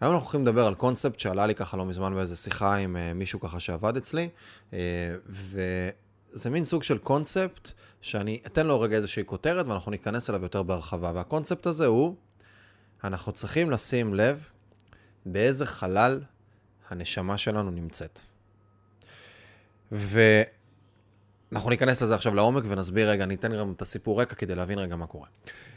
היום אנחנו הולכים לדבר על קונספט שעלה לי ככה לא מזמן באיזה שיחה עם uh, מישהו ככה שעבד אצלי, uh, וזה מין סוג של קונספט שאני אתן לו רגע איזושהי כותרת ואנחנו ניכנס אליו יותר בהרחבה. והקונספט הזה הוא, אנחנו צריכים לשים לב באיזה חלל הנשמה שלנו נמצאת. ו... אנחנו ניכנס לזה עכשיו לעומק ונסביר רגע, ניתן גם את הסיפור רקע כדי להבין רגע מה קורה.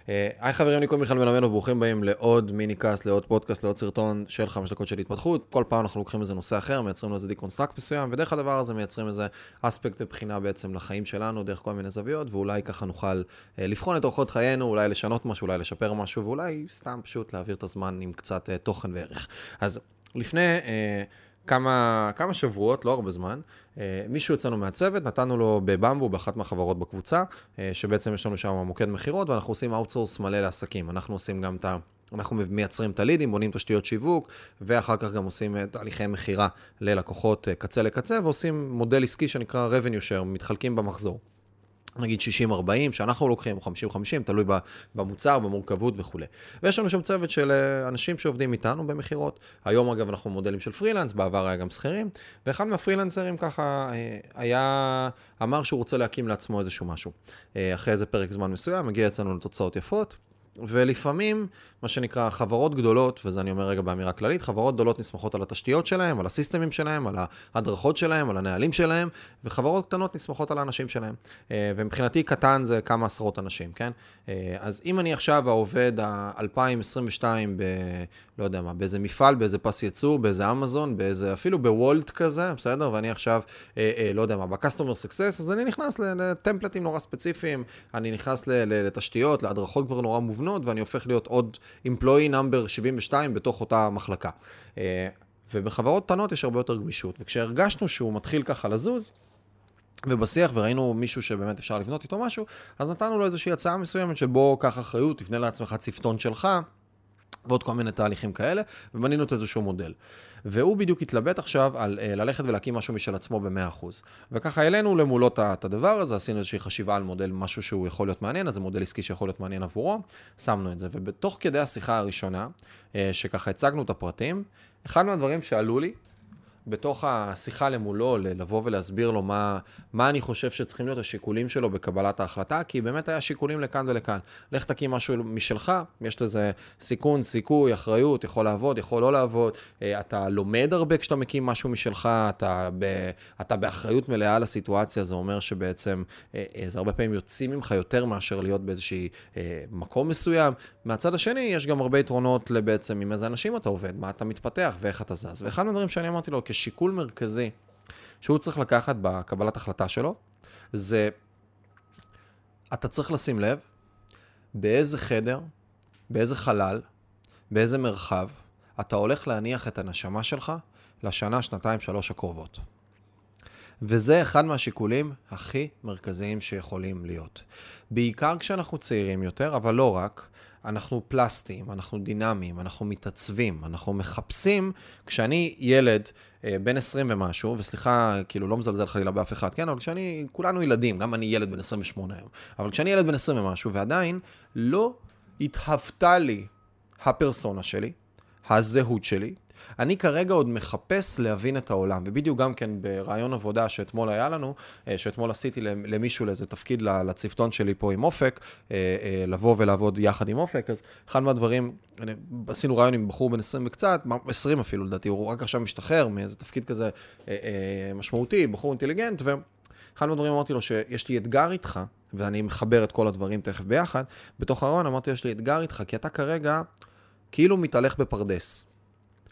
אה, היי חברים, לי קוראים מיכאל מלמד וברוכים באים לעוד mini cast, לעוד פודקאסט, לעוד סרטון של חמש דקות של התפתחות. כל פעם אנחנו לוקחים איזה נושא אחר, מייצרים לו איזה deconstruct מסוים, ודרך הדבר הזה מייצרים איזה אספקט ובחינה בעצם לחיים שלנו, דרך כל מיני זוויות, ואולי ככה נוכל אה, לבחון את אורחות חיינו, אולי לשנות משהו, אולי לשפר משהו, ואולי סתם פשוט להעביר את הזמן עם קצת אה, תוכן וערך. אז לפני... כמה, כמה שבועות, לא הרבה זמן, אה, מישהו אצלנו מהצוות, נתנו לו בבמבו, באחת מהחברות בקבוצה, אה, שבעצם יש לנו שם מוקד מכירות, ואנחנו עושים outsource מלא לעסקים. אנחנו עושים גם את ה... אנחנו מייצרים את הלידים, בונים תשתיות שיווק, ואחר כך גם עושים אה, תהליכי מכירה ללקוחות קצה לקצה, ועושים מודל עסקי שנקרא revenue share, מתחלקים במחזור. נגיד 60-40 שאנחנו לוקחים, או 50-50, תלוי במוצר, במורכבות וכולי. ויש לנו שם צוות של אה, אנשים שעובדים איתנו במכירות. היום אגב אנחנו מודלים של פרילנס, בעבר היה גם שכירים, ואחד מהפרילנסרים ככה אה, היה, אמר שהוא רוצה להקים לעצמו איזשהו משהו. אה, אחרי איזה פרק זמן מסוים, מגיע אצלנו לתוצאות יפות. ולפעמים, מה שנקרא, חברות גדולות, וזה אני אומר רגע באמירה כללית, חברות גדולות נסמכות על התשתיות שלהם, על הסיסטמים שלהם, על ההדרכות שלהם, על הנהלים שלהם, וחברות קטנות נסמכות על האנשים שלהם. אה, ומבחינתי קטן זה כמה עשרות אנשים, כן? אה, אז אם אני עכשיו העובד ה-2022 ב... לא יודע מה, באיזה מפעל, באיזה פס ייצור, באיזה אמזון, באיזה, אפילו בוולט כזה, בסדר? ואני עכשיו, אה, לא יודע מה, ב-customer success, אז אני נכנס לטמפלטים נורא ספציפיים, אני נכנס לתשתיות, להדרכות כבר נורא מובנות, ואני הופך להיות עוד employee number 72 בתוך אותה מחלקה. אה, ובחברות קטנות יש הרבה יותר גמישות, וכשהרגשנו שהוא מתחיל ככה לזוז, ובשיח וראינו מישהו שבאמת אפשר לבנות איתו משהו, אז נתנו לו איזושהי הצעה מסוימת של בוא, קח אחריות, תבנה לעצמך צפתון שלך, ועוד כל מיני תהליכים כאלה, ובנינו את איזשהו מודל. והוא בדיוק התלבט עכשיו על uh, ללכת ולהקים משהו משל עצמו ב-100%. וככה העלינו למולו את הדבר הזה, עשינו איזושהי חשיבה על מודל, משהו שהוא יכול להיות מעניין, אז זה מודל עסקי שיכול להיות מעניין עבורו, שמנו את זה. ובתוך כדי השיחה הראשונה, uh, שככה הצגנו את הפרטים, אחד מהדברים שעלו לי, בתוך השיחה למולו, לבוא ולהסביר לו מה, מה אני חושב שצריכים להיות השיקולים שלו בקבלת ההחלטה, כי באמת היה שיקולים לכאן ולכאן. לך תקים משהו משלך, יש לזה סיכון, סיכוי, אחריות, יכול לעבוד, יכול לא לעבוד, אה, אתה לומד הרבה כשאתה מקים משהו משלך, אתה, ב, אתה באחריות מלאה על הסיטואציה, זה אומר שבעצם אה, אה, זה הרבה פעמים יוצאים ממך יותר מאשר להיות באיזשהי מקום מסוים. מהצד השני, יש גם הרבה יתרונות לבעצם עם איזה אנשים אתה עובד, מה אתה מתפתח ואיך אתה זז. ואחד מהדברים שאני אמרתי לו, שיקול מרכזי שהוא צריך לקחת בקבלת החלטה שלו, זה אתה צריך לשים לב באיזה חדר, באיזה חלל, באיזה מרחב אתה הולך להניח את הנשמה שלך לשנה, שנתיים, שלוש הקרובות. וזה אחד מהשיקולים הכי מרכזיים שיכולים להיות. בעיקר כשאנחנו צעירים יותר, אבל לא רק, אנחנו פלסטיים, אנחנו דינמיים, אנחנו מתעצבים, אנחנו מחפשים, כשאני ילד אה, בן 20 ומשהו, וסליחה, כאילו לא מזלזל חלילה באף אחד, כן, אבל כשאני, כולנו ילדים, גם אני ילד בן 28 היום, אבל כשאני ילד בן 20 ומשהו, ועדיין לא התהוותה לי הפרסונה שלי, הזהות שלי, אני כרגע עוד מחפש להבין את העולם, ובדיוק גם כן ברעיון עבודה שאתמול היה לנו, אה, שאתמול עשיתי למישהו לאיזה תפקיד לצוותון שלי פה עם אופק, אה, אה, לבוא ולעבוד יחד עם אופק, אז אחד מהדברים, עשינו רעיון עם בחור בן 20 וקצת, 20 אפילו לדעתי, הוא רק עכשיו משתחרר מאיזה תפקיד כזה משמעותי, בחור אינטליגנט, ואחד מהדברים אמרתי לו שיש לי אתגר איתך, ואני מחבר את כל הדברים תכף ביחד, בתוך הרעיון אמרתי, יש לי אתגר איתך, כי אתה כרגע כאילו מתהלך בפרדס.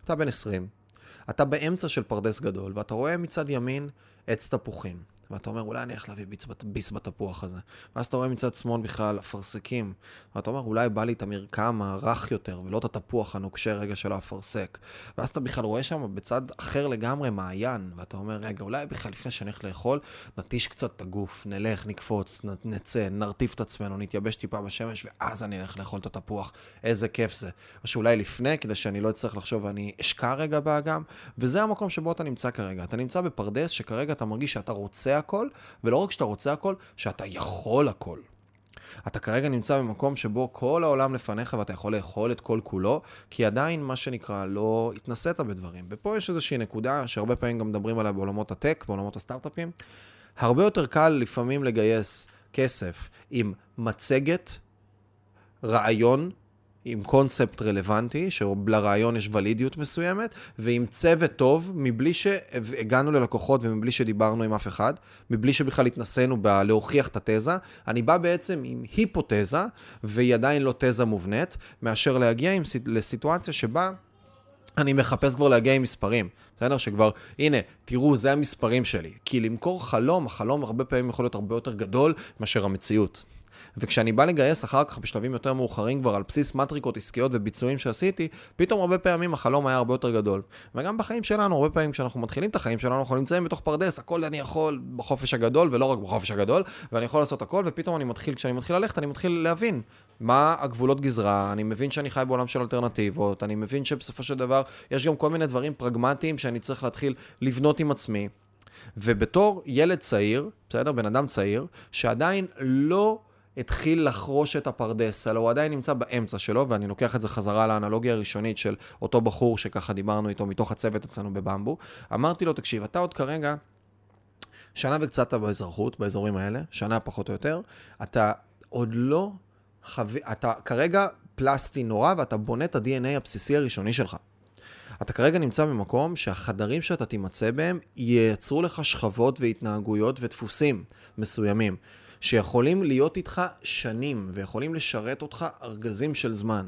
אתה בן 20, אתה באמצע של פרדס גדול, ואתה רואה מצד ימין עץ תפוחים. ואתה אומר, אולי אני אלך להביא ביס, ביס בתפוח הזה. ואז אתה רואה מצד שמאל בכלל אפרסקים, ואתה אומר, אולי בא לי את המרקם הרך יותר, ולא את התפוח הנוקשה רגע של האפרסק. ואז אתה בכלל רואה שם בצד אחר לגמרי מעיין, ואתה אומר, רגע, אולי בכלל לפני שאני הולך לאכול, נטיש קצת את הגוף, נלך, נקפוץ, נצא, נרטיף את עצמנו, נתייבש טיפה בשמש, ואז אני אלך לאכול את התפוח. איזה כיף זה. או שאולי לפני, כדי שאני לא אצטרך לחשוב ואני אשקע רגע באגם, וזה המקום שבו אתה נמצא כרגע. אתה נמצא בפרדס שכרגע אתה מרגיש שאתה הכל, ולא רק שאתה רוצה הכל, שאתה יכול הכל. אתה כרגע נמצא במקום שבו כל העולם לפניך ואתה יכול לאכול את כל כולו, כי עדיין, מה שנקרא, לא התנסית בדברים. ופה יש איזושהי נקודה שהרבה פעמים גם מדברים עליה בעולמות הטק, בעולמות הסטארט-אפים. הרבה יותר קל לפעמים לגייס כסף עם מצגת, רעיון, עם קונספט רלוונטי, שלרעיון יש ולידיות מסוימת, ועם צוות טוב, מבלי שהגענו ללקוחות ומבלי שדיברנו עם אף אחד, מבלי שבכלל התנסינו בלהוכיח את התזה. אני בא בעצם עם היפותזה, והיא עדיין לא תזה מובנית, מאשר להגיע עם, לסיטואציה שבה... אני מחפש כבר להגיע עם מספרים, בסדר? שכבר, הנה, תראו, זה המספרים שלי. כי למכור חלום, החלום הרבה פעמים יכול להיות הרבה יותר גדול מאשר המציאות. וכשאני בא לגייס אחר כך בשלבים יותר מאוחרים כבר על בסיס מטריקות עסקיות וביצועים שעשיתי, פתאום הרבה פעמים החלום היה הרבה יותר גדול. וגם בחיים שלנו, הרבה פעמים כשאנחנו מתחילים את החיים שלנו, אנחנו נמצאים בתוך פרדס, הכל אני יכול בחופש הגדול, ולא רק בחופש הגדול, ואני יכול לעשות הכל, ופתאום אני מתחיל, כשאני מתחיל ללכת, אני מתחיל להבין מה הגבולות גזרה, אני מבין שאני חי בעולם של אלטרנטיבות, אני מבין שבסופו של דבר יש גם כל מיני דברים פרגמטיים שאני צריך להתחיל לבנות עם עצמי. ובתור ילד צעיר, בסדר? בן אדם צעיר, שעדיין לא התחיל לחרוש את הפרדס, אלא הוא עדיין נמצא באמצע שלו, ואני לוקח את זה חזרה לאנלוגיה הראשונית של אותו בחור שככה דיברנו איתו מתוך הצוות אצלנו בבמבו. אמרתי לו, תקשיב, אתה עוד כרגע שנה וקצת באזרחות, באזורים האלה, שנה פחות או יותר, אתה עוד לא חווי... אתה כרגע פלסטי נורא, ואתה בונה את ה-DNA הבסיסי הראשוני שלך. אתה כרגע נמצא במקום שהחדרים שאתה תימצא בהם ייצרו לך שכבות והתנהגויות ודפוסים מסוימים. שיכולים להיות איתך שנים, ויכולים לשרת אותך ארגזים של זמן.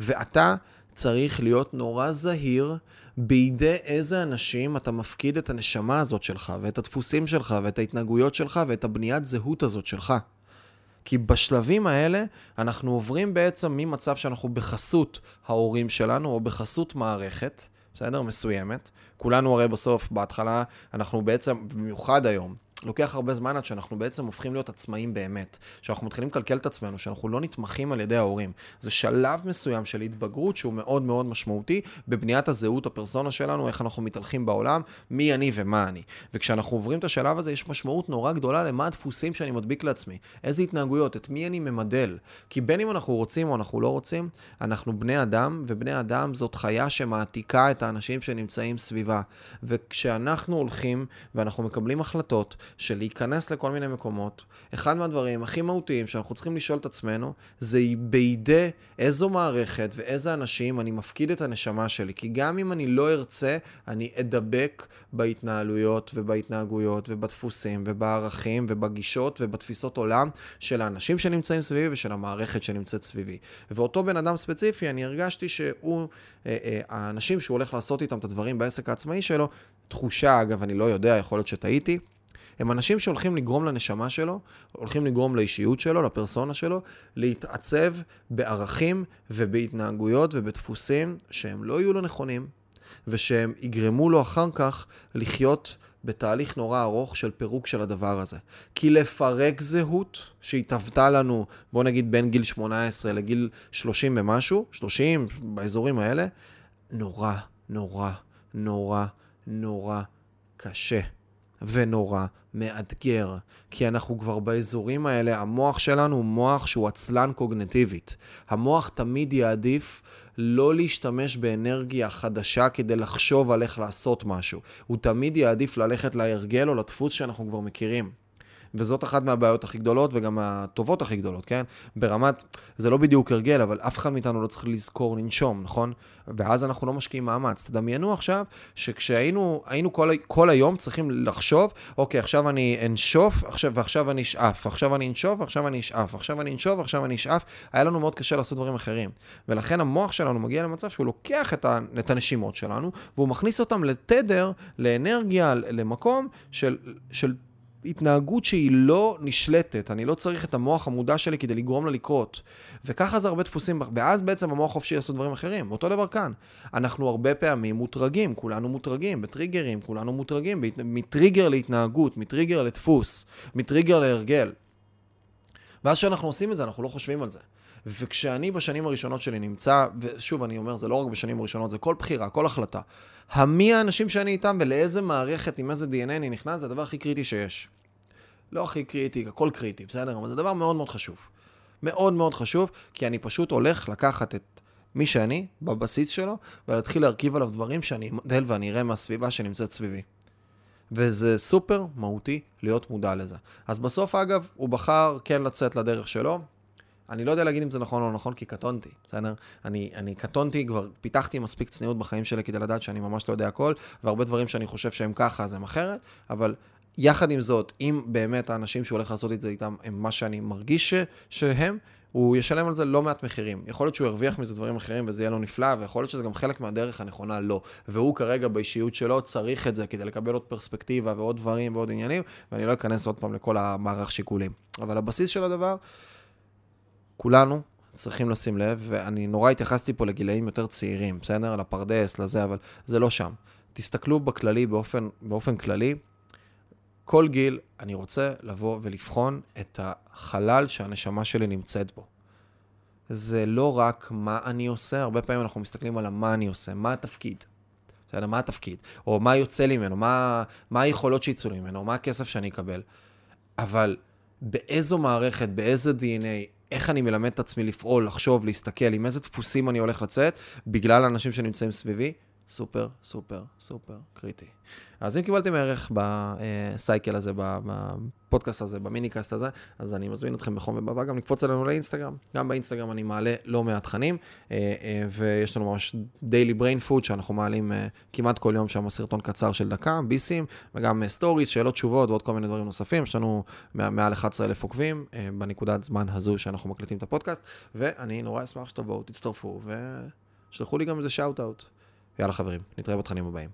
ואתה צריך להיות נורא זהיר בידי איזה אנשים אתה מפקיד את הנשמה הזאת שלך, ואת הדפוסים שלך, ואת ההתנהגויות שלך, ואת הבניית זהות הזאת שלך. כי בשלבים האלה אנחנו עוברים בעצם ממצב שאנחנו בחסות ההורים שלנו, או בחסות מערכת, בסדר? מסוימת. כולנו הרי בסוף, בהתחלה, אנחנו בעצם, במיוחד היום, לוקח הרבה זמן עד שאנחנו בעצם הופכים להיות עצמאים באמת. שאנחנו מתחילים לקלקל את עצמנו, שאנחנו לא נתמכים על ידי ההורים. זה שלב מסוים של התבגרות שהוא מאוד מאוד משמעותי בבניית הזהות, הפרסונה שלנו, איך אנחנו מתהלכים בעולם, מי אני ומה אני. וכשאנחנו עוברים את השלב הזה, יש משמעות נורא גדולה למה הדפוסים שאני מדביק לעצמי. איזה התנהגויות, את מי אני ממדל. כי בין אם אנחנו רוצים או אנחנו לא רוצים, אנחנו בני אדם, ובני אדם זאת חיה שמעתיקה את האנשים שנמצאים סביבה. וכשאנחנו הולכים ואנחנו מקבלים החלטות, של להיכנס לכל מיני מקומות, אחד מהדברים הכי מהותיים שאנחנו צריכים לשאול את עצמנו, זה בידי איזו מערכת ואיזה אנשים אני מפקיד את הנשמה שלי. כי גם אם אני לא ארצה, אני אדבק בהתנהלויות ובהתנהגויות ובדפוסים ובערכים ובגישות ובתפיסות עולם של האנשים שנמצאים סביבי ושל המערכת שנמצאת סביבי. ואותו בן אדם ספציפי, אני הרגשתי שהוא, אה, אה, האנשים שהוא הולך לעשות איתם את הדברים בעסק העצמאי שלו, תחושה, אגב, אני לא יודע, יכול להיות שטעיתי, הם אנשים שהולכים לגרום לנשמה שלו, הולכים לגרום לאישיות שלו, לפרסונה שלו, להתעצב בערכים ובהתנהגויות ובדפוסים שהם לא יהיו לו נכונים, ושהם יגרמו לו אחר כך לחיות בתהליך נורא ארוך של פירוק של הדבר הזה. כי לפרק זהות שהתהוותה לנו, בוא נגיד בין גיל 18 לגיל 30 ומשהו, 30 באזורים האלה, נורא, נורא, נורא, נורא קשה. ונורא מאתגר, כי אנחנו כבר באזורים האלה, המוח שלנו הוא מוח שהוא עצלן קוגנטיבית. המוח תמיד יעדיף לא להשתמש באנרגיה חדשה כדי לחשוב על איך לעשות משהו. הוא תמיד יעדיף ללכת להרגל או לדפוס שאנחנו כבר מכירים. וזאת אחת מהבעיות הכי גדולות וגם הטובות הכי גדולות, כן? ברמת, זה לא בדיוק הרגל, אבל אף אחד מאיתנו לא צריך לזכור לנשום, נכון? ואז אנחנו לא משקיעים מאמץ. תדמיינו עכשיו שכשהיינו היינו כל, כל היום צריכים לחשוב, אוקיי, עכשיו אני אנשוף, עכשיו, ועכשיו אני אשאף, עכשיו אני אנשוף, ועכשיו אני אשאף, עכשיו אני אנשוף, ועכשיו אני אשאף. היה לנו מאוד קשה לעשות דברים אחרים. ולכן המוח שלנו מגיע למצב שהוא לוקח את, ה, את הנשימות שלנו, והוא מכניס אותם לתדר, לאנרגיה, למקום של, של התנהגות שהיא לא נשלטת, אני לא צריך את המוח המודע שלי כדי לגרום לה לקרות. וככה זה הרבה דפוסים, ואז בעצם המוח חופשי לעשות דברים אחרים. אותו דבר כאן. אנחנו הרבה פעמים מוטרגים, כולנו מוטרגים, בטריגרים, כולנו מוטרגים, מטריגר להתנהגות, מטריגר לדפוס, מטריגר להרגל. ואז כשאנחנו עושים את זה, אנחנו לא חושבים על זה. וכשאני בשנים הראשונות שלי נמצא, ושוב אני אומר, זה לא רק בשנים הראשונות, זה כל בחירה, כל החלטה. המי האנשים שאני איתם ולאיזה מערכת, עם איזה DNA אני נכנס, זה הדבר הכי קריטי שיש. לא הכי קריטי, הכל קריטי, בסדר? אבל זה דבר מאוד מאוד חשוב. מאוד מאוד חשוב, כי אני פשוט הולך לקחת את מי שאני, בבסיס שלו, ולהתחיל להרכיב עליו דברים שאני אמדל ואני אראה מהסביבה שנמצאת סביבי. וזה סופר מהותי להיות מודע לזה. אז בסוף, אגב, הוא בחר כן לצאת לדרך שלו. אני לא יודע להגיד אם זה נכון או לא נכון, כי קטונתי, בסדר? אני, אני קטונתי, כבר פיתחתי מספיק צניעות בחיים שלי כדי לדעת שאני ממש לא יודע הכל, והרבה דברים שאני חושב שהם ככה, אז הם אחרת, אבל יחד עם זאת, אם באמת האנשים שהוא הולך לעשות את זה איתם הם מה שאני מרגיש ש, שהם, הוא ישלם על זה לא מעט מחירים. יכול להיות שהוא ירוויח מזה דברים אחרים וזה יהיה לו נפלא, ויכול להיות שזה גם חלק מהדרך הנכונה לא. והוא כרגע באישיות שלו צריך את זה כדי לקבל עוד פרספקטיבה ועוד דברים ועוד עניינים, ואני לא אכנס עוד פעם לכל המערך שיקולים. אבל הבסיס של הדבר, כולנו צריכים לשים לב, ואני נורא התייחסתי פה לגילאים יותר צעירים, בסדר? לפרדס, לזה, אבל זה לא שם. תסתכלו בכללי, באופן, באופן כללי, כל גיל אני רוצה לבוא ולבחון את החלל שהנשמה שלי נמצאת בו. זה לא רק מה אני עושה, הרבה פעמים אנחנו מסתכלים על מה אני עושה, מה התפקיד. בסדר, מה התפקיד? או מה יוצא לי ממנו, מה, מה היכולות שיצאו לי ממנו, מה הכסף שאני אקבל. אבל באיזו מערכת, באיזה DNA, איך אני מלמד את עצמי לפעול, לחשוב, להסתכל, עם איזה דפוסים אני הולך לצאת, בגלל האנשים שנמצאים סביבי, סופר, סופר, סופר קריטי. אז אם קיבלתם ערך בסייקל הזה, בפודקאסט הזה, במיניקאסט הזה, אז אני מזמין אתכם בחום ובאהבה גם לקפוץ אלינו לאינסטגרם. גם באינסטגרם אני מעלה לא מעט תכנים, אה, אה, ויש לנו ממש Daily Brain Food שאנחנו מעלים אה, כמעט כל יום שם סרטון קצר של דקה, ביסים, וגם stories, שאלות תשובות ועוד כל מיני דברים נוספים. יש לנו מעל 11,000 עוקבים בנקודת זמן הזו שאנחנו מקליטים את הפודקאסט, ואני נורא אשמח שתבואו, תצטרפו ושלחו לי גם איזה shout-out. יאללה חברים, נתראה בתכנים הבאים.